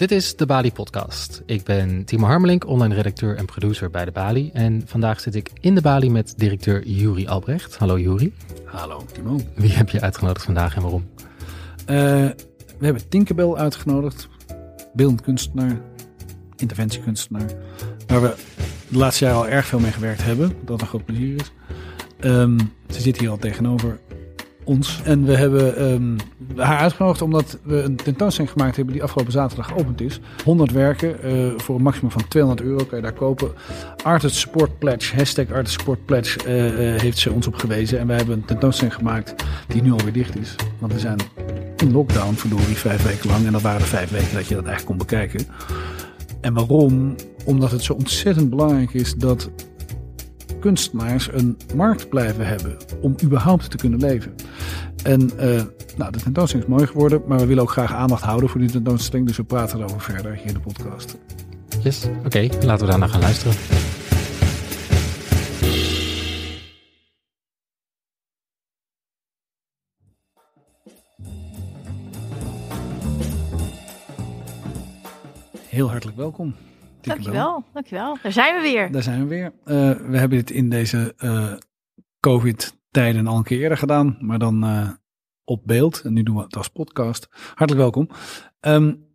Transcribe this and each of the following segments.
Dit is de Bali Podcast. Ik ben Timo Harmelink, online redacteur en producer bij de Bali. En vandaag zit ik in de Bali met directeur Juri Albrecht. Hallo Juri. Hallo Timo. Wie heb je uitgenodigd vandaag en waarom? Uh, we hebben Tinkerbell uitgenodigd. Beeldend kunstenaar, interventiekunstenaar. Waar we de laatste jaren al erg veel mee gewerkt hebben. Dat een groot plezier is. Um, ze zit hier al tegenover ons. En we hebben um, haar uitgenodigd omdat we een tentoonstelling gemaakt hebben die afgelopen zaterdag geopend is. 100 werken uh, voor een maximum van 200 euro kan je daar kopen. Artist Support Pledge, hashtag Artist Support Pledge, uh, uh, heeft ze ons op gewezen. En wij hebben een tentoonstelling gemaakt die nu alweer dicht is. Want we zijn in lockdown, verdorie, vijf weken lang. En dat waren de vijf weken dat je dat eigenlijk kon bekijken. En waarom? Omdat het zo ontzettend belangrijk is dat kunstenaars een markt blijven hebben om überhaupt te kunnen leven. En uh, nou, de tentoonstelling is mooi geworden, maar we willen ook graag aandacht houden voor die tentoonstelling. Dus we praten erover verder hier in de podcast. Yes, oké, okay, laten we daarna gaan luisteren. Heel hartelijk welkom. Dankjewel, dankjewel. Daar zijn we weer. Daar zijn we weer. Uh, we hebben dit in deze uh, COVID-tijden al een keer eerder gedaan, maar dan uh, op beeld. En nu doen we het als podcast. Hartelijk welkom. Um,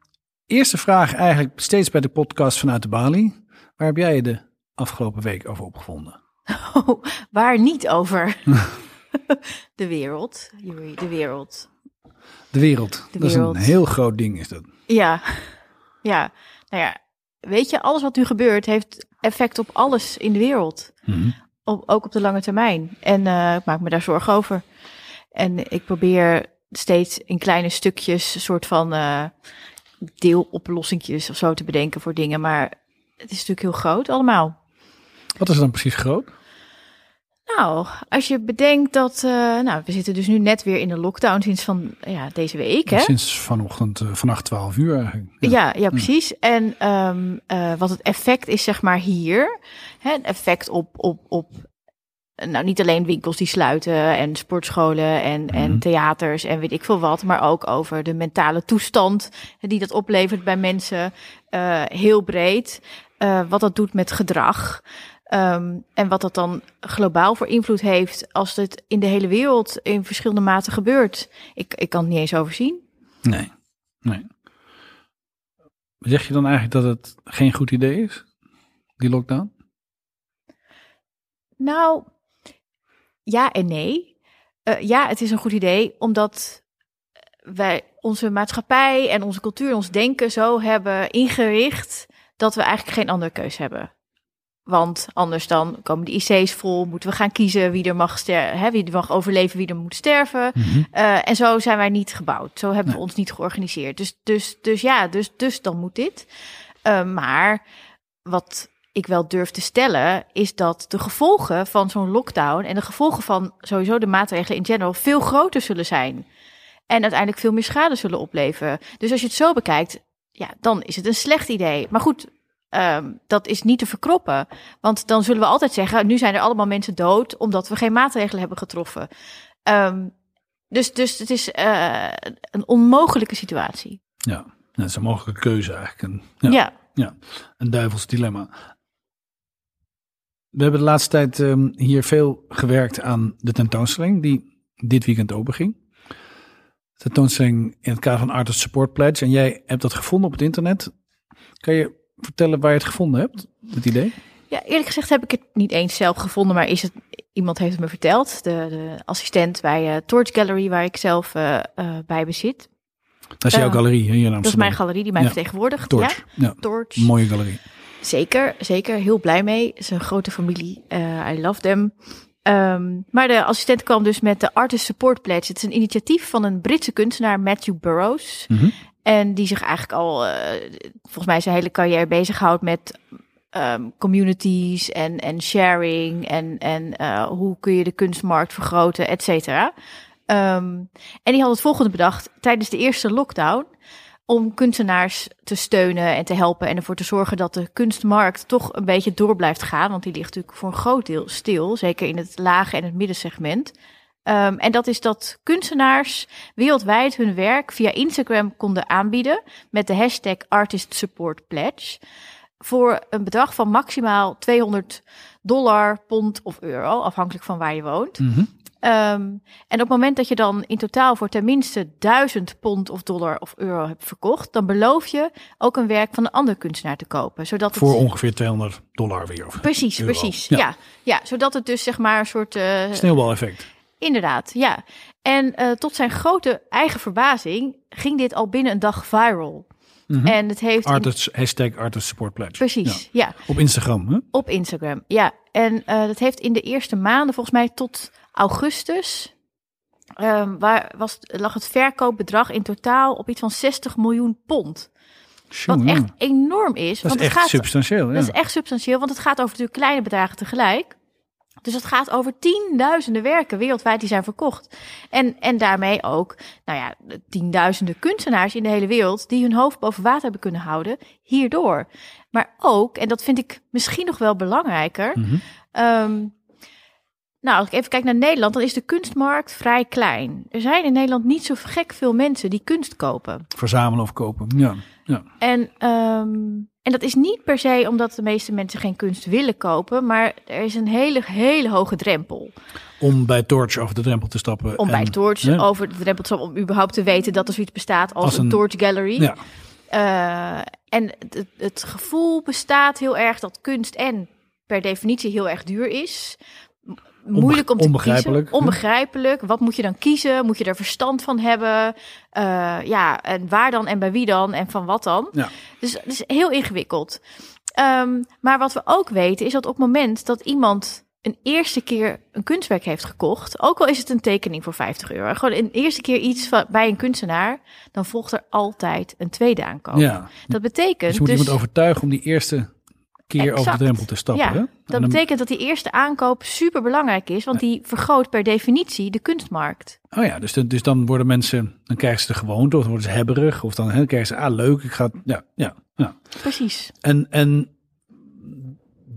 eerste vraag eigenlijk steeds bij de podcast vanuit de Bali. Waar heb jij je de afgelopen week over opgevonden? Oh, waar niet over? de wereld, de wereld. De wereld. De dat wereld. is een heel groot ding is dat. Ja, ja. Nou ja, weet je, alles wat nu gebeurt heeft effect op alles in de wereld. Mm-hmm. Op, ook op de lange termijn. En uh, ik maak me daar zorgen over. En ik probeer steeds in kleine stukjes, een soort van uh, deeloplossingjes of zo te bedenken voor dingen. Maar het is natuurlijk heel groot allemaal. Wat is dan precies groot? Nou, als je bedenkt dat, uh, nou, we zitten dus nu net weer in de lockdown sinds van ja, deze week. Hè? Sinds vanochtend, uh, vannacht 12 uur eigenlijk. Ja, ja, ja precies. En um, uh, wat het effect is, zeg maar hier, hè, het effect op, op, op nou, niet alleen winkels die sluiten en sportscholen en, mm. en theaters en weet ik veel wat, maar ook over de mentale toestand die dat oplevert bij mensen, heel breed. Wat dat doet met gedrag. Um, en wat dat dan globaal voor invloed heeft als het in de hele wereld in verschillende maten gebeurt. Ik, ik kan het niet eens overzien. Nee, nee. Zeg je dan eigenlijk dat het geen goed idee is, die lockdown? Nou, ja en nee. Uh, ja, het is een goed idee, omdat wij onze maatschappij en onze cultuur en ons denken zo hebben ingericht dat we eigenlijk geen andere keus hebben. Want anders dan komen de IC's vol, moeten we gaan kiezen wie er mag, hè, wie er mag overleven, wie er moet sterven. Mm -hmm. uh, en zo zijn wij niet gebouwd. Zo hebben nee. we ons niet georganiseerd. Dus, dus, dus ja, dus, dus dan moet dit. Uh, maar wat ik wel durf te stellen, is dat de gevolgen van zo'n lockdown en de gevolgen van sowieso de maatregelen in general veel groter zullen zijn. En uiteindelijk veel meer schade zullen opleveren. Dus als je het zo bekijkt, ja, dan is het een slecht idee. Maar goed, um, dat is niet te verkroppen. Want dan zullen we altijd zeggen, nu zijn er allemaal mensen dood omdat we geen maatregelen hebben getroffen. Um, dus, dus het is uh, een onmogelijke situatie. Ja, dat is een mogelijke keuze eigenlijk. Een, ja, ja. ja, een duivels dilemma. We hebben de laatste tijd um, hier veel gewerkt aan de tentoonstelling die dit weekend open ging. De tentoonstelling in het kader van Artist Support Pledge. En jij hebt dat gevonden op het internet. Kan je vertellen waar je het gevonden hebt, het idee? Ja, eerlijk gezegd heb ik het niet eens zelf gevonden, maar is het, iemand heeft het me verteld. De, de assistent bij uh, Torch Gallery, waar ik zelf uh, uh, bij bezit. Dat is jouw galerie hier in Amsterdam? Dat is mijn galerie die mij ja. vertegenwoordigt. Torch. Ja. ja. Torch. Mooie galerie. Zeker, zeker. Heel blij mee. Het is een grote familie. I love them. Um, maar de assistent kwam dus met de Artist Support Pledge. Het is een initiatief van een Britse kunstenaar, Matthew Burroughs. Mm -hmm. En die zich eigenlijk al, uh, volgens mij zijn hele carrière bezighoudt met um, communities en, en sharing en, en uh, hoe kun je de kunstmarkt vergroten, et cetera. Um, en die had het volgende bedacht tijdens de eerste lockdown om kunstenaars te steunen en te helpen en ervoor te zorgen dat de kunstmarkt toch een beetje door blijft gaan, want die ligt natuurlijk voor een groot deel stil, zeker in het lage en het middensegment. Ehm, en dat is dat kunstenaars wereldwijd hun werk via Instagram konden aanbieden met de hashtag Artist Support Pledge. Voor een bedrag van maximaal 200 dollar, pond of euro, afhankelijk van waar je woont. Mhm. Ehm, en op het moment dat je dan in totaal voor tenminste 1000 pond of dollar of euro hebt verkocht, dan beloof je ook een werk van een andere kunstenaar te kopen. Zodat het... Voor ongeveer 200 dollar weer. Of Precies, euro. precies. Ja. Ja. Ja, zodat het dus zeg maar een soort. eh, Sneeuwbaleffect. Inderdaad, ja. En eh, tot zijn grote eigen verbazing ging dit al binnen een dag viral. Mhm. En het heeft. in- Artist, hashtag Artist Support Pledge. precies, Ja. ja. Op Instagram. Hè? Op Instagram, ja. En eh, dat heeft in de eerste maanden, volgens mij tot augustus, ehm, waar was, lag het verkoopbedrag in totaal op iets van 60 miljoen pond. Wat echt enorm is. dat is want het echt gaat, substantieel. Ja. Dat is echt substantieel, want het gaat over natuurlijk kleine bedragen tegelijk. Dus het gaat over tienduizenden werken wereldwijd die zijn verkocht. En, en daarmee ook, nou ja, de tienduizenden kunstenaars in de hele wereld die hun hoofd boven water hebben kunnen houden hierdoor. Maar ook, en dat vind ik misschien nog wel belangrijker. Mhm. ehm, nou, als ik even kijk naar Nederland, dan is de kunstmarkt vrij klein. Er zijn in Nederland niet zo gek veel mensen die kunst kopen. Verzamelen of kopen. Ja. ja. En, ehm, en dat is niet per se omdat de meeste mensen geen kunst willen kopen, maar er is een hele, hele hoge drempel. Om bij Torch over de drempel te stappen. Om bij Torch ja. over de drempel te stappen, om überhaupt te weten dat er zoiets bestaat als, Als een, een- Torch Gallery. Ja. Eh, en het, het gevoel bestaat heel erg dat kunst en per definitie heel erg duur is. Moeilijk om te onbegrijpelijk, kiezen. Onbegrijpelijk. Wat moet je dan kiezen? Moet je er verstand van hebben? Eh, ja, en waar dan en bij wie dan en van wat dan? Ja. Dus het is heel ingewikkeld. Ehm, maar wat we ook weten is dat op het moment dat iemand een eerste keer een kunstwerk heeft gekocht, ook al is het een tekening voor 50 euro, gewoon een eerste keer iets van, bij een kunstenaar, dan volgt er altijd een tweede aankoop. ja. Dat betekent Dus je moet dus, iemand overtuigen om die eerste keer over de drempel te stappen. Ja, hè? Dat dan- betekent dat die eerste aankoop super belangrijk is, want die vergroot per definitie de kunstmarkt. Oh ja, dus, dan- dus dan worden mensen, dan krijgen ze de gewoonte, of dan worden ze hebberig, of dan hè, krijgen ze, ah leuk, ik ga, ja, ja, ja. Precies. En, en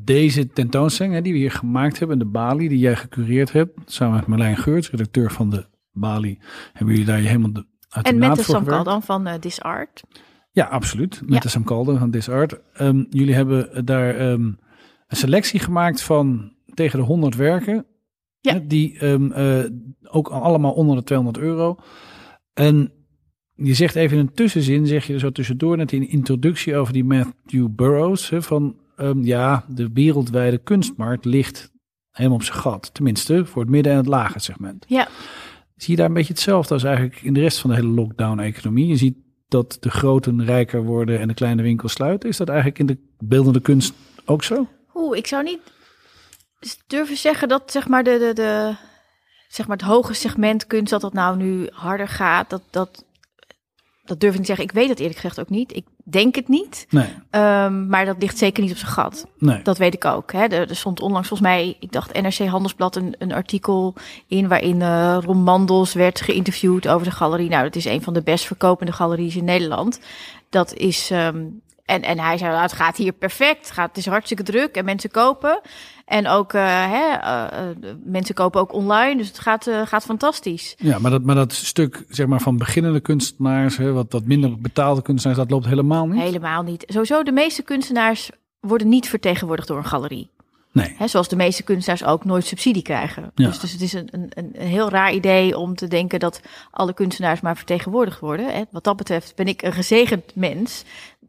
deze tentoonstelling hè, die we hier gemaakt hebben, de Bali, die jij gecureerd hebt, samen met Marlijn Geurts, redacteur van de Bali, hebben jullie daar je helemaal de, uit de En met de Sam? Kaldan van eh This Art. Ja, absoluut. Met Ja. de Sam Calder van This Art. Ehm, jullie hebben daar ehm, een selectie gemaakt van tegen de 100 werken. Ja. hè, Die ehm, eh, ook allemaal onder de 200 euro. En je zegt even in een tussenzin, zeg je er zo tussendoor net in introductie over die Matthew Burroughs. Hè, van ja, de wereldwijde kunstmarkt ligt helemaal op zijn gat. Tenminste, voor het midden- en het lage segment. Ja. Zie je daar een beetje hetzelfde als eigenlijk in de rest van de hele lockdown-economie? Je ziet dat de groten rijker worden en de kleine winkels sluiten. Is dat eigenlijk in de beeldende kunst ook zo? Oeh, ik zou niet durven zeggen dat zeg maar de, de, de zeg maar het hoge segment kunst dat dat nou nu harder gaat. Dat, dat, dat durf ik niet zeggen. Ik weet het eerlijk gezegd ook niet. Ik denk het niet. Nee, Ehm, maar dat ligt zeker niet op zijn gat. nee. Dat weet ik ook. Hè. Er, er stond onlangs volgens mij, ik dacht NRC Handelsblad, een, een artikel in waarin Ron Mandels werd geïnterviewd over de galerie. Nou, dat is een van de best verkopende galeries in Nederland. Dat is, ehm, en, en hij zei, nou, het gaat hier perfect. Het, gaat, het is hartstikke druk en mensen kopen. En ook, eh, hè, eh, eh, mensen kopen ook online, dus het gaat, gaat fantastisch. Ja, maar dat, maar dat stuk zeg maar, van beginnende kunstenaars, hè, wat, wat minder betaalde kunstenaars, dat loopt helemaal niet? Helemaal niet. Sowieso, de meeste kunstenaars worden niet vertegenwoordigd door een galerie. Nee. Hè, zoals de meeste kunstenaars ook nooit subsidie krijgen. Ja. Dus, dus het is een, een, een een heel raar idee om te denken dat alle kunstenaars maar vertegenwoordigd worden. Hè. Wat dat betreft ben ik een gezegend mens.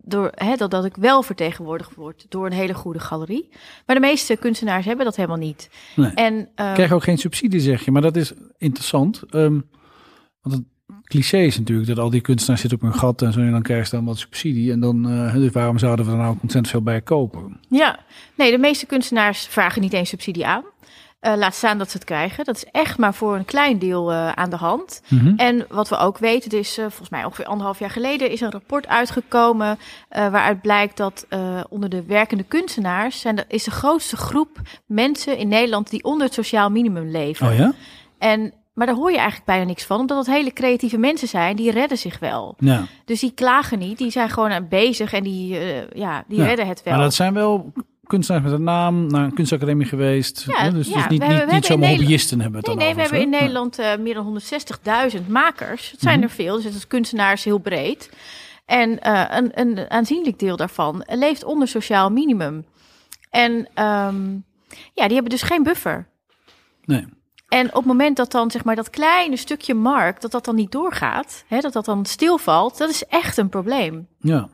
Door, hè, dat, dat ik wel vertegenwoordigd word door een hele goede galerie. Maar de meeste kunstenaars hebben dat helemaal niet. Nee. En, ehm, Krijgen ook geen subsidie, zeg je. Maar dat is interessant. ehm, want het cliché is natuurlijk dat al die kunstenaars zitten op hun gat en zo. En dan krijgen ze dan wat subsidie. En dan, eh, dus waarom zouden we er nou ontzettend veel bij kopen? Ja, nee, de meeste kunstenaars vragen niet eens subsidie aan. Eh, laat staan dat ze het krijgen. Dat is echt maar voor een klein deel eh, aan de hand. Mhm. En wat we ook weten, dus uh, volgens mij ongeveer anderhalf jaar geleden is een rapport uitgekomen waaruit blijkt dat onder de werkende kunstenaars zijn, is de grootste groep mensen in Nederland die onder het sociaal minimum leven. Oh ja? En maar daar hoor je eigenlijk bijna niks van, omdat het hele creatieve mensen zijn, die redden zich wel. Ja. Dus die klagen niet, die zijn gewoon aan bezig en die, ja, die Ja, redden het wel. Maar dat zijn wel kunstenaars met een naam naar een kunstacademie geweest. Ja, hè? Dus, ja, dus niet, hebben- niet, niet hebben zomaar hobbyisten hebben Nee, het nee, dan we hebben in? Nederland eh, meer dan 160.000 makers. Het zijn Mhm. er veel, dus het is kunstenaars heel breed. En eh, een, een aanzienlijk deel daarvan leeft onder sociaal minimum. En ehm, ja, die hebben dus geen buffer. Nee. En op het moment dat dan zeg maar dat kleine stukje markt, dat dat dan niet doorgaat, hè, dat dat dan stilvalt, dat is echt een probleem. Ja.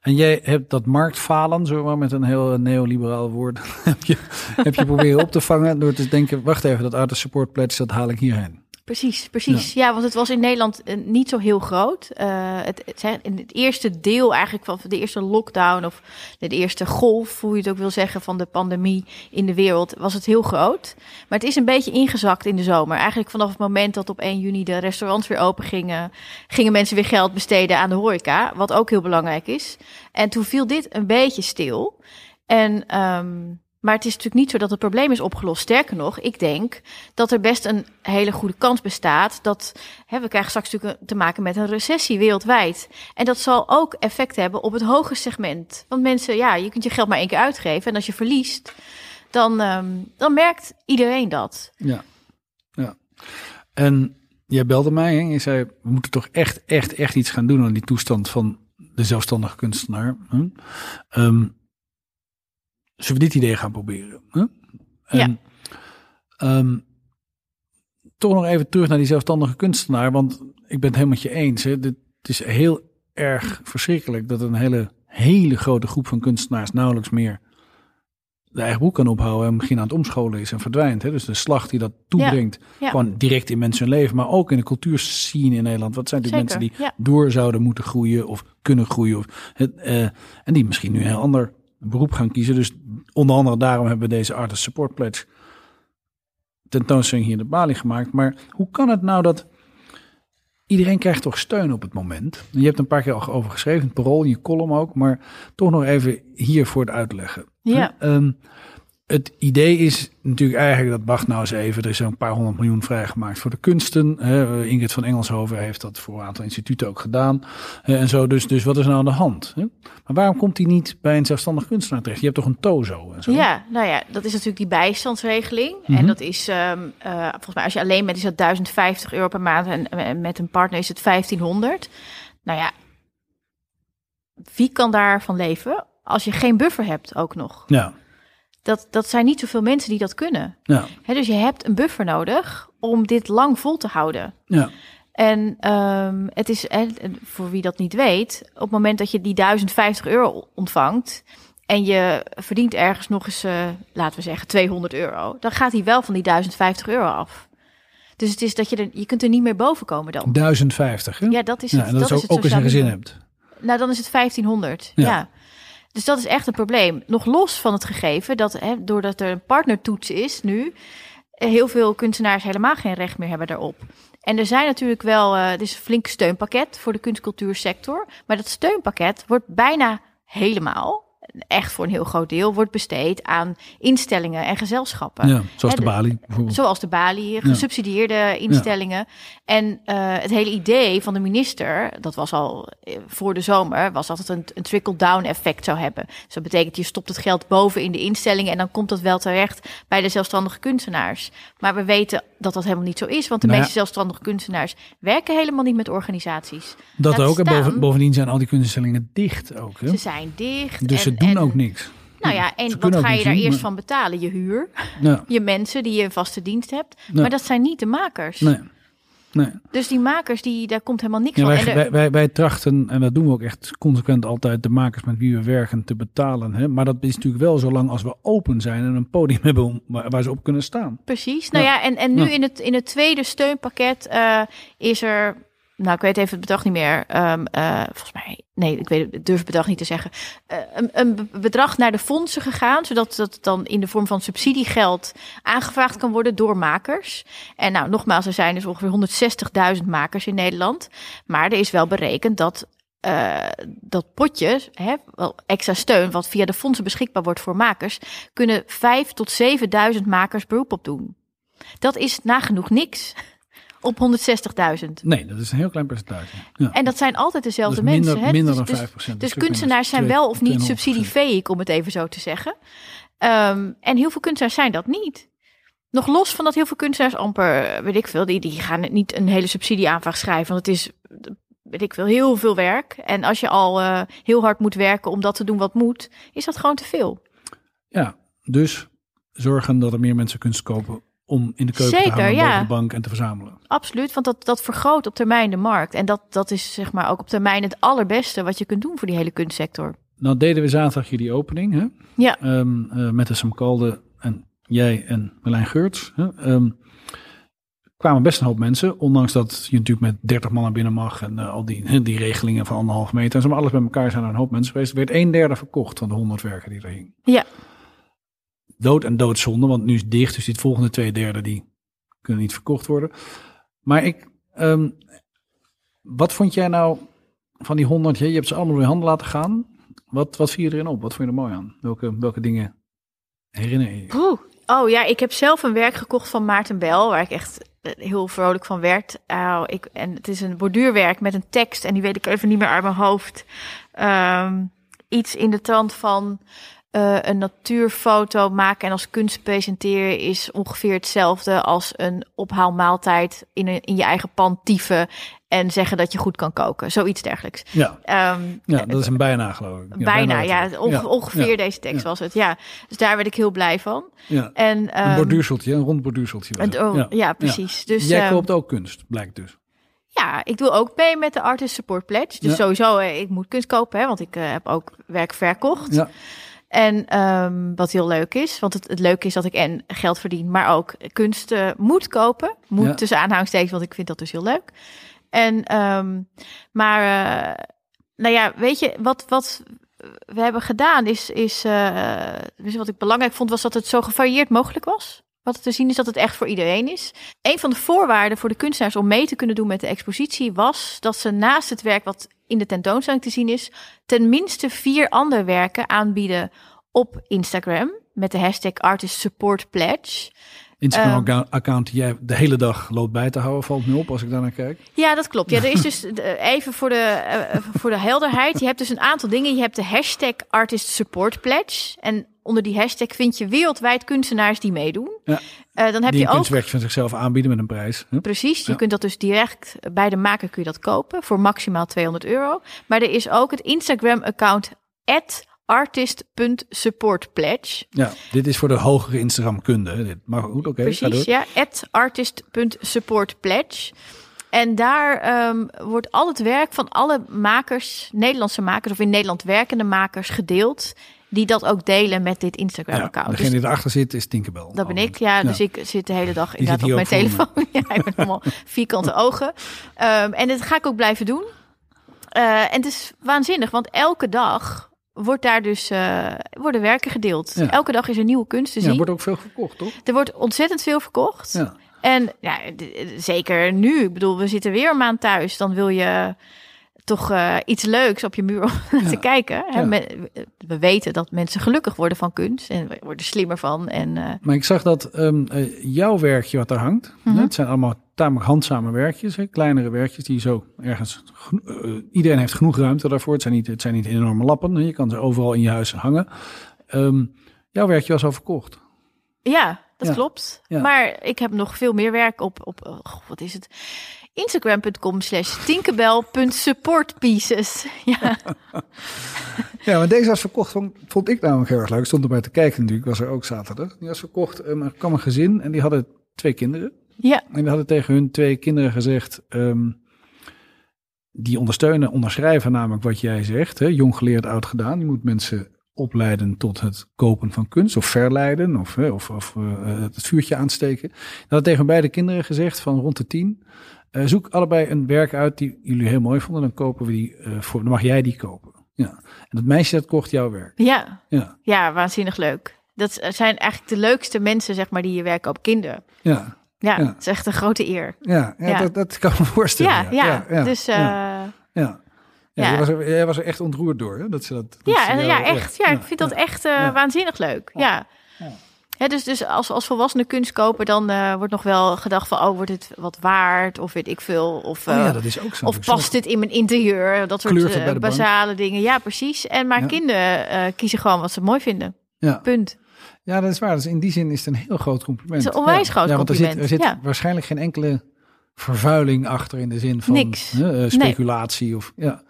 En jij hebt dat marktfalen, zo maar met een heel neoliberaal woord, heb je, heb je proberen op te vangen door te denken, wacht even, dat artist support pledge, dat haal ik hierheen. Precies, precies. Ja, want het was in Nederland eh, niet zo heel groot. Eh, het, het, zijn- in het eerste deel eigenlijk van de eerste lockdown of de eerste golf, hoe je het ook wil zeggen, van de pandemie in de wereld, was het heel groot. Maar het is een beetje ingezakt in de zomer. Eigenlijk vanaf het moment dat op 1 juni de restaurants weer open gingen, gingen mensen weer geld besteden aan de horeca, wat ook heel belangrijk is. En toen viel dit een beetje stil. En, ehm, maar het is natuurlijk niet zo dat het probleem is opgelost. Sterker nog, ik denk dat er best een hele goede kans bestaat dat hè, we krijgen straks natuurlijk te maken met een recessie wereldwijd. En dat zal ook effect hebben op het hoge segment. Want mensen, ja, je kunt je geld maar één keer uitgeven. En als je verliest, dan, ehm, dan merkt iedereen dat. Ja. ja. En jij belde mij en je zei, we moeten toch echt, echt, echt iets gaan doen aan die toestand van de zelfstandige kunstenaar. Ehm, zullen we dit idee gaan proberen? Hè? En, ehm, toch nog even terug naar die zelfstandige kunstenaar, want ik ben het helemaal met je eens. Hè? Dit, het is heel erg verschrikkelijk dat een hele, hele grote groep van kunstenaars nauwelijks meer de eigen boek kan ophouden en misschien aan het omscholen is en verdwijnt. Hè? Dus de slag die dat toebrengt, ja. gewoon direct in mensen hun leven, maar ook in de cultuurscene in Nederland. Wat zijn die mensen die ja. door zouden moeten groeien of kunnen groeien? Of het, eh, en die misschien nu een heel ander beroep gaan kiezen. Dus onder andere daarom hebben we deze Artist Support Pledge tentoonstelling hier in de Bali gemaakt. Maar hoe kan het nou dat iedereen krijgt toch steun op het moment? Je hebt een paar keer al over geschreven, het parool, in je column ook, maar toch nog even hier voor het uitleggen. Ja. Ehm, het idee is natuurlijk eigenlijk dat wacht nou eens even, er is een paar honderd miljoen vrijgemaakt voor de kunsten. Hè. Ingrid van Engelshoven heeft dat voor een aantal instituten ook gedaan. en zo, dus, dus wat is nou aan de hand? Hè? Maar waarom komt hij niet bij een zelfstandig kunstenaar terecht? Je hebt toch een tozo en zo? Ja, nou ja, dat is natuurlijk die bijstandsregeling. Mhm. En dat is, ehm, eh, volgens mij, als je alleen bent, is dat 1050 euro per maand. En, en met een partner is het 1500. Nou ja, wie kan daarvan leven als je geen buffer hebt ook nog? Ja, Dat, dat zijn niet zoveel mensen die dat kunnen. ja, dus je hebt een buffer nodig om dit lang vol te houden. ja. En ehm, het is, voor wie dat niet weet, op het moment dat je die 1050 euro ontvangt en je verdient ergens nog eens, eh, laten we zeggen, 200 euro, dan gaat hij wel van die 1050 euro af. Dus het is dat je er, je kunt er niet meer boven komen dan. 1050. Hè? Ja, dat is Ja, het. en dat, is ook, het ook als je een gezin hebt. Nou, dan is het 1500. Ja. Ja. Dus dat is echt een probleem. Nog los van het gegeven dat, hè, doordat er een partnertoets is nu, eh, heel veel kunstenaars helemaal geen recht meer hebben daarop. En er zijn natuurlijk wel, er is een flink steunpakket voor de kunstcultuursector. Maar dat steunpakket wordt bijna helemaal, echt voor een heel groot deel, wordt besteed aan instellingen en gezelschappen. Ja, zoals de Bali bijvoorbeeld. Zoals de Bali, gesubsidieerde instellingen. En eh, het hele idee van de minister, dat was al eh, voor de zomer, was dat het een, een trickle-down effect zou hebben. Dus dat betekent, je stopt het geld boven in de instellingen en dan komt dat wel terecht bij de zelfstandige kunstenaars. Maar we weten dat dat helemaal niet zo is, want de Nou ja. meeste zelfstandige kunstenaars werken helemaal niet met organisaties. Dat laat ook. En boven, bovendien zijn al die kunststellingen dicht ook. Hè? Ze zijn dicht. Dus en- ze doen en- ook niks. Nou ja, en wat ga je daar eerst maar- van betalen? Je huur, Ja, je mensen die je vaste dienst hebt. Ja. Maar dat zijn niet de makers. nee. Nee. Dus die makers, die, daar komt helemaal niks Ja, van. wij, En wij, wij, wij trachten, en dat doen we ook echt consequent altijd, de makers met wie we werken te betalen. Hè? Maar dat is natuurlijk wel zolang als we open zijn en een podium hebben om, waar, ze op kunnen staan. Precies. Nou Ja. ja, en, en nu Ja. in, het, in het tweede steunpakket eh, is er. Nou, ik weet even het bedrag niet meer. Eh, volgens mij, nee, ik weet, durf het bedrag niet te zeggen. Eh, een, een be- bedrag naar de fondsen gegaan, zodat dat dan in de vorm van subsidiegeld aangevraagd kan worden door makers. En nou, nogmaals, er zijn dus ongeveer 160.000 makers in Nederland. Maar er is wel berekend dat eh, dat potje, hè, wel extra steun, wat via de fondsen beschikbaar wordt voor makers, kunnen 5 tot 7.000 makers beroep op doen. Dat is nagenoeg niks op 160.000. Nee, dat is een heel klein percentage. Ja. En dat zijn altijd dezelfde is minder- mensen. hè? minder dus, dan dus- 5%, een Dus minder, kunstenaars zijn wel of niet 2,5%. subsidieveeg, om het even zo te zeggen. Ehm, en heel veel kunstenaars zijn dat niet. Nog los van dat heel veel kunstenaars amper, weet ik veel, die, die gaan niet een hele subsidieaanvraag schrijven. Want het is, weet ik veel, heel veel werk. En als je al eh, heel hard moet werken om dat te doen wat moet, is dat gewoon te veel. Ja, dus zorgen dat er meer mensen kunst kopen om in de keuken Zeker, te gaan, ja. boven de bank en te verzamelen. Absoluut, want dat, dat vergroot op termijn de markt. En dat, dat is zeg maar ook op termijn het allerbeste wat je kunt doen voor die hele kunstsector. Nou deden we zaterdag hier die opening hè? Ja. Ehm, eh, met de Sam Kalde en jij en Marlijn Geurts. Hè? Ehm, kwamen best een hoop mensen, ondanks dat je natuurlijk met 30 man naar binnen mag en eh, al die, die regelingen van anderhalf meter. En zo, maar alles bij elkaar zijn er een hoop mensen geweest. Er werd een derde verkocht van de 100 werken die er hingen. Ja. Dood en doodzonde, want nu is dicht, dus die volgende twee derde die kunnen niet verkocht worden. Maar ik, ehm, wat vond jij nou van die 100? Je hebt ze allemaal door je handen laten gaan. Wat, wat viel je erin op? Wat vond je er mooi aan? Welke, welke dingen herinner je je? Oh ja, ik heb zelf een werk gekocht van Maarten Bel, waar ik echt eh, heel vrolijk van werd. Oh, ik, en het is een borduurwerk met een tekst en die weet ik even niet meer uit mijn hoofd. Ehm, iets in de trant van eh, een natuurfoto maken en als kunst presenteren is ongeveer hetzelfde als een ophaalmaaltijd in, een, in je eigen pan tieven en zeggen dat je goed kan koken. Zoiets dergelijks. Ja, Ehm, ja, dat is een bijna geloof ik. Ja, bijna, ja, letterlijk. onge- Ja, ongeveer ja, deze tekst was het. Ja, dus daar werd ik heel blij van. Ja. En, Een ehm, borduurseltje, een rond borduurseltje. het. oh, ja. precies. Dus Jij ehm, koopt ook kunst, blijkt dus. ja, ik doe ook mee met de Artist Support Pledge. Dus sowieso, eh, ik moet kunst kopen, hè, want ik eh, heb ook werk verkocht. Ja, En ehm, wat heel leuk is, want het, het leuke is dat ik en geld verdien, maar ook kunst moet kopen. Moet Ja. tussen aanhalingstekens, want ik vind dat dus heel leuk. En, ehm, maar, eh, nou ja, weet je, wat, wat we hebben gedaan is, is eh, wat ik belangrijk vond, was dat het zo gevarieerd mogelijk was. Wat te zien is dat het echt voor iedereen is. Een van de voorwaarden voor de kunstenaars om mee te kunnen doen met de expositie was dat ze naast het werk wat in de tentoonstelling te zien is, ten minste vier andere werken aanbieden op Instagram met de hashtag Artist Support Pledge. Instagram-account die jij de hele dag loopt bij te houden, valt me op als ik daar naar kijk. Ja, dat klopt. Ja, er is dus eh, even voor de, eh, voor de helderheid. Je hebt dus een aantal dingen. Je hebt de hashtag Artist Support Pledge. En onder die hashtag vind je wereldwijd kunstenaars die meedoen. Ja. Eh, dan heb je ook kunstwerkje van zichzelf aanbieden met een prijs. hè? Precies, je Ja. kunt dat dus direct bij de maker kun je dat kopen voor maximaal 200 euro. Maar er is ook het Instagram-account artist.supportpledge. Ja, dit is voor de hogere Instagram-kunde. dit. Maar goed, oké, door. Precies, ja, artist.supportpledge. En daar ehm, wordt al het werk van alle makers, Nederlandse makers of in Nederland werkende makers gedeeld, die dat ook delen met dit Ja, Instagram-account. degene Dus die erachter zit is Tinkerbell. dat ben ik, ja. Dus Ja. ik zit de hele dag inderdaad op mijn telefoon. ja, ik ben allemaal vierkante ogen. Ehm, en dat ga ik ook blijven doen. Eh, en het is waanzinnig, want elke dag wordt daar dus, eh, worden werken gedeeld. Ja. Elke dag is er nieuwe kunst te Ja, zien. er wordt ook veel verkocht, toch? Er wordt ontzettend veel verkocht. Ja. En ja, zeker nu. Ik bedoel, we zitten weer een maand thuis. Dan wil je toch eh, iets leuks op je muur om te kijken. Hè? Ja. We weten dat mensen gelukkig worden van kunst. En worden slimmer van. En eh, Maar ik zag dat ehm, eh, jouw werkje wat daar hangt, Mhm. hè, het zijn allemaal tamelijk handzame werkjes, hè, kleinere werkjes die zo ergens, iedereen heeft genoeg ruimte daarvoor. Het zijn niet, het zijn niet enorme lappen, hè, je kan ze overal in je huis hangen. Ehm, jouw werkje was al verkocht. ja, dat Ja. klopt. Maar ik heb nog veel meer werk op, op oh, wat is het? Instagram.com slash tinkerbell.supportpieces. Ja, Ja, maar deze was verkocht, vond, vond ik namelijk heel erg leuk. Ik stond erbij te kijken natuurlijk, ik was er ook zaterdag. Die was verkocht, um, er kwam een gezin en die hadden twee kinderen. ja, En die hadden tegen hun twee kinderen gezegd, ehm, die ondersteunen, onderschrijven namelijk wat jij zegt. Hè? Jong geleerd, oud gedaan. Je moet mensen opleiden tot het kopen van kunst of verleiden of, hè, of, of eh, het vuurtje aansteken. Dat hadden tegen beide kinderen gezegd van rond de tien. Eh, zoek allebei een werk uit die jullie heel mooi vonden. Dan kopen we die eh, voor. Dan mag jij die kopen. Ja. En dat meisje dat kocht jouw werk. ja, Ja. ja, waanzinnig leuk. Dat zijn eigenlijk de leukste mensen, zeg maar, die je werken op kinderen. Ja. Ja, Ja. het is echt een grote eer. Ja, ja, Ja. Dat, dat kan ik me voorstellen. Ja, ja, dus eh, ja. Ja. Ja, Ja. Jij, was er, jij was er echt ontroerd door, hè? Dat ze dat. dat ja, ze en jou- ja, echt. Ja, ik vind dat ja. echt eh, Ja. waanzinnig leuk. Ja. Ja. Ja, dus, dus als, als volwassenen kunst kopen, dan eh, wordt nog wel gedacht van, oh, wordt het wat waard? Of weet ik veel. Of, Oh ja, eh, dat is ook zo. of past dit in mijn interieur? Dat soort eh, bank. basale dingen. Ja, precies. En maar Ja. kinderen kiezen gewoon wat ze mooi vinden. Ja. Punt. Ja, dat is waar. Dus in die zin is het een heel groot compliment. Het is een onwijs ja. groot ja, want er zit, er compliment, zit ja. waarschijnlijk geen enkele vervuiling achter in de zin van Niks. speculatie. Of, ja.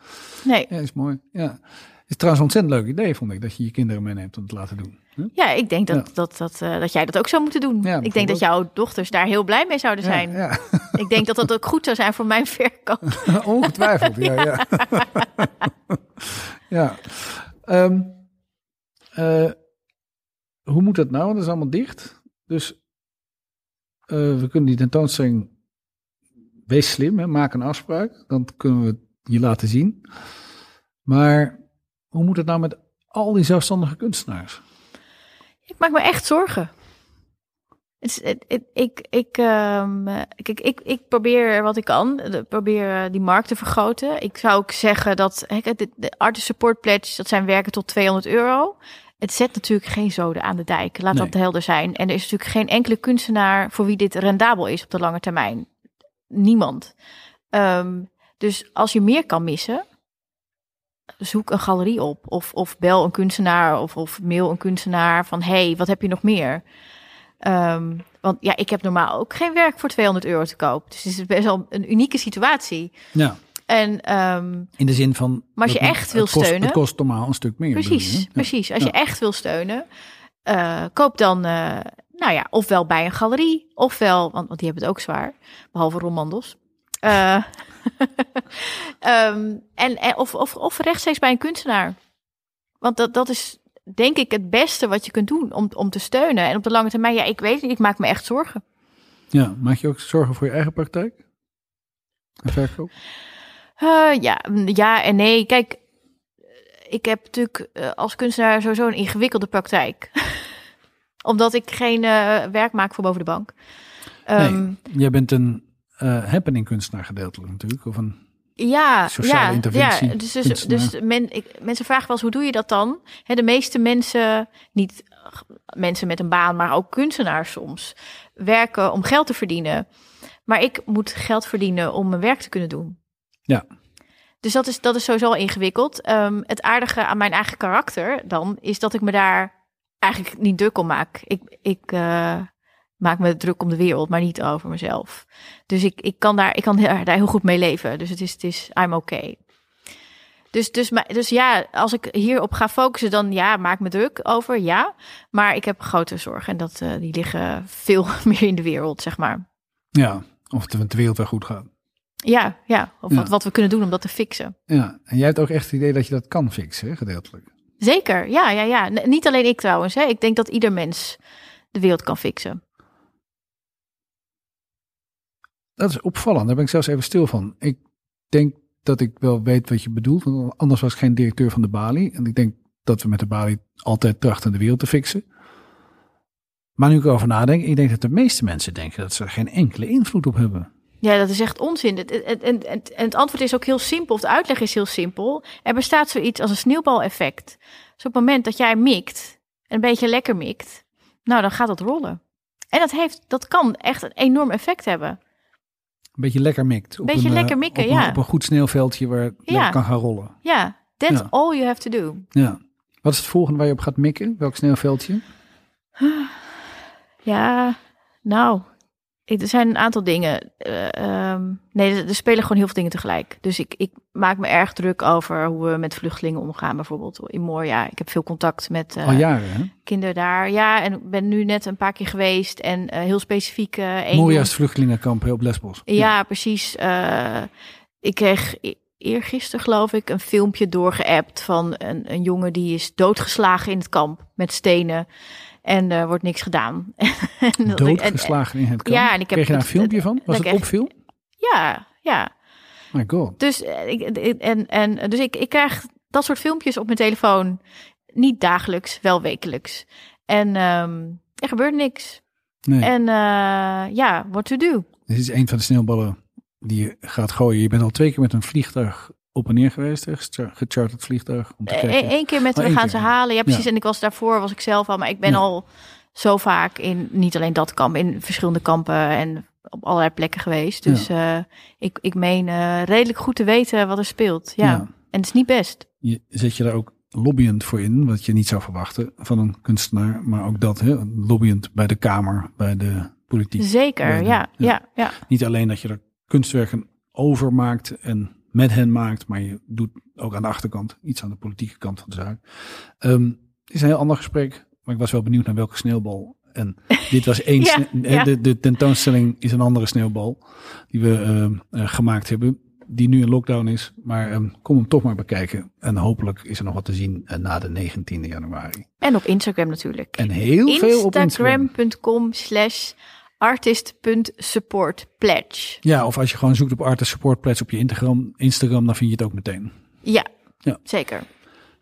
Nee. ja, is mooi. Ja. Het is trouwens een ontzettend leuk idee, vond ik, dat je je kinderen meeneemt om het te laten doen. Hè? Ja, ik denk dat, Ja. dat, dat, eh, dat jij dat ook zou moeten doen. Ja, ik denk dat jouw dochters daar heel blij mee zouden zijn. Ja, Ik denk dat dat ook goed zou zijn voor mijn verkoop. ongetwijfeld. Ja, ja. ja. Ehm, eh, hoe moet dat nou? Dat is allemaal dicht. Dus eh, we kunnen die tentoonstelling. Wees slim, hè? maak een afspraak. Dan kunnen we het je laten zien. Maar hoe moet het nou met al die zelfstandige kunstenaars? Ik maak me echt zorgen. Het is- het- het- ik, ik, ehm, eh, kijk, ik, ik probeer wat ik kan. Ik probeer eh, die markt te vergroten. Ik zou ook zeggen dat de, Artist Support Pledge, dat zijn werken tot 200 euro. Het zet natuurlijk geen zoden aan de dijk. Laat Nee. dat helder zijn. En er is natuurlijk geen enkele kunstenaar voor wie dit rendabel is op de lange termijn. Niemand. Ehm, dus als je meer kan missen, zoek een galerie op. Of, of bel een kunstenaar of, of mail een kunstenaar van... hey, wat heb je nog meer? Ehm, want ja, ik heb normaal ook geen werk voor 200 euro te koop. Dus het is best wel een unieke situatie. Ja, En ehm, in de zin van. Maar als je echt wil steunen- Het kost normaal een stuk meer. je, precies? Ja. precies. Als Ja. je echt wil steunen, eh, koop dan... eh, nou ja, ofwel bij een galerie, ofwel... Want, want die hebben het ook zwaar, behalve Romandos. Eh, ehm, en, en, of, of, of rechtstreeks bij een kunstenaar. Want dat, dat is denk ik het beste wat je kunt doen om, om te steunen. En op de lange termijn, ja, ik weet niet, ik maak me echt zorgen. Ja, maak je ook zorgen voor je eigen praktijk? En verkoop? Eh, ja, ja en nee. Kijk, ik heb natuurlijk eh, als kunstenaar sowieso een ingewikkelde praktijk. Omdat ik geen werk maak voor boven de bank. Ehm, nee, jij bent een eh happening kunstenaar gedeeltelijk natuurlijk. Of een, Ja, Sociale ja, interventie, Ja, dus dus, dus men, ik, mensen vragen wel eens, hoe doe je dat dan? Hè, de meeste mensen, niet mensen met een baan, maar ook kunstenaars soms, werken om geld te verdienen. Maar ik moet geld verdienen om mijn werk te kunnen doen. Ja. Dus dat is, dat is sowieso al ingewikkeld. Ehm, het aardige aan mijn eigen karakter dan, is dat ik me daar eigenlijk niet druk om maak. Ik, ik eh, maak me druk om de wereld, maar niet over mezelf. Dus ik, ik kan, daar, ik kan daar daar heel goed mee leven. Dus het is, het is I'm okay. Dus, dus, maar- dus ja, als ik hierop ga focussen, dan ja, maak me druk over, ja. Maar ik heb grote zorgen en dat, eh, die liggen veel meer in de wereld, zeg maar. ja, of het de wereld wel goed gaat. Ja, ja. Of Ja. Wat, wat we kunnen doen om dat te fixen. Ja, en jij hebt ook echt het idee dat je dat kan fixen, hè, gedeeltelijk. Zeker, ja, ja, ja. N- niet alleen ik trouwens. Hè. Ik denk dat ieder mens de wereld kan fixen. Dat is opvallend, daar ben ik zelfs even stil van. Ik denk dat ik wel weet wat je bedoelt, want anders was ik geen directeur van de Bali. En ik denk dat we met de Bali altijd trachten de wereld te fixen. Maar nu ik erover nadenk, ik denk dat de meeste mensen denken dat ze er geen enkele invloed op hebben. Ja, dat is echt onzin. Het, het, het, en antwoord is ook heel simpel, of de uitleg is heel simpel. Er bestaat zoiets als een sneeuwbaleffect. Dus op het moment dat jij mikt, en een beetje lekker mikt, nou, dan gaat dat rollen. En dat, heeft, dat kan echt een enorm effect hebben. Een beetje lekker mikt. Op Beetje een, eh, lekker mikken, op een, ja. Op een goed sneeuwveldje waar het Ja. lekker kan gaan rollen. Ja, that's Ja. all you have to do. Ja. Wat is het volgende waar je op gaat mikken? Welk sneeuwveldje? Ja, nou, er zijn een aantal dingen. Eh, ehm, nee, er, spelen gewoon heel veel dingen tegelijk. Dus ik, ik maak me erg druk over hoe we met vluchtelingen omgaan, bijvoorbeeld in Moria. Ik heb veel contact met eh, Al jaren, hè? kinderen daar. Ja, en ik ben nu net een paar keer geweest en eh, heel specifiek. jong- het vluchtelingenkamp heel op Lesbos. Ja, precies. Ik kreeg e- eergisteren, geloof ik, een filmpje doorgeappt van een, een jongen die is doodgeslagen in het kamp met stenen. En er wordt niks gedaan. En dat ik- en- Doodgeslagen in het kamp. Ja, en ik heb Kreeg je daar een filmpje van? Was het kreeg- opviel? Ja, ja. My god. Dus, eh, ik, en, en, dus ik, ik krijg dat soort filmpjes op mijn telefoon. Niet dagelijks, wel wekelijks. En ehm, er gebeurt niks. Nee, En eh, ja, what to do? dit is een van de sneeuwballen die je gaat gooien. Je bent al twee keer met een vliegtuig op en neer geweest. Gecharterd vliegtuig. Om te kijken. Eén keer met Oh, we één gaan keer. ze halen. Ja, precies. Ja. En ik was daarvoor, was ik zelf al. Maar ik ben Ja. al zo vaak in niet alleen dat kamp, in verschillende kampen en op allerlei plekken geweest. Dus eh, ik, ik meen eh, redelijk goed te weten wat er speelt. Ja. En het is niet best. Je zet je daar ook lobbyend voor in, wat je niet zou verwachten van een kunstenaar. Maar ook dat, hè, lobbyend bij de Kamer, bij de politiek. Zeker, de- ja, ja, ja. Niet alleen dat je er kunstwerken over maakt en met hen maakt, maar je doet ook aan de achterkant iets aan de politieke kant van de zaak. Ehm, het is een heel ander gesprek, maar ik was wel benieuwd naar welke sneeuwbal. En dit was één. Ja, sne- ja. De, de tentoonstelling is een andere sneeuwbal die we ehm, eh, gemaakt hebben, die nu in lockdown is. Maar ehm, kom hem toch maar bekijken. En hopelijk is er nog wat te zien eh, na de 19e januari. En op Instagram natuurlijk. En heel veel op Instagram. Instagram.com slash artist.supportpledge. Ja, of als je gewoon zoekt op Artist Support Pledge op je Instagram, Instagram, dan vind je het ook meteen. Ja, Ja. zeker.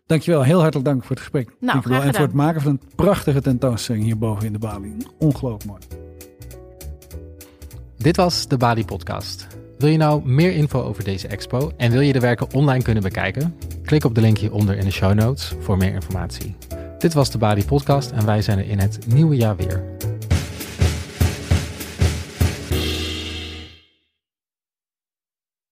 Dankjewel, heel hartelijk dank voor het gesprek. Dankjewel. Nou, graag En voor het maken van een prachtige tentoonstelling hierboven in de Bali. Ongelooflijk mooi. Dit was de Bali Podcast. Wil je nou meer info over deze expo en wil je de werken online kunnen bekijken? Klik op de link hieronder in de show notes voor meer informatie. Dit was de Bali Podcast en wij zijn er in het nieuwe jaar weer.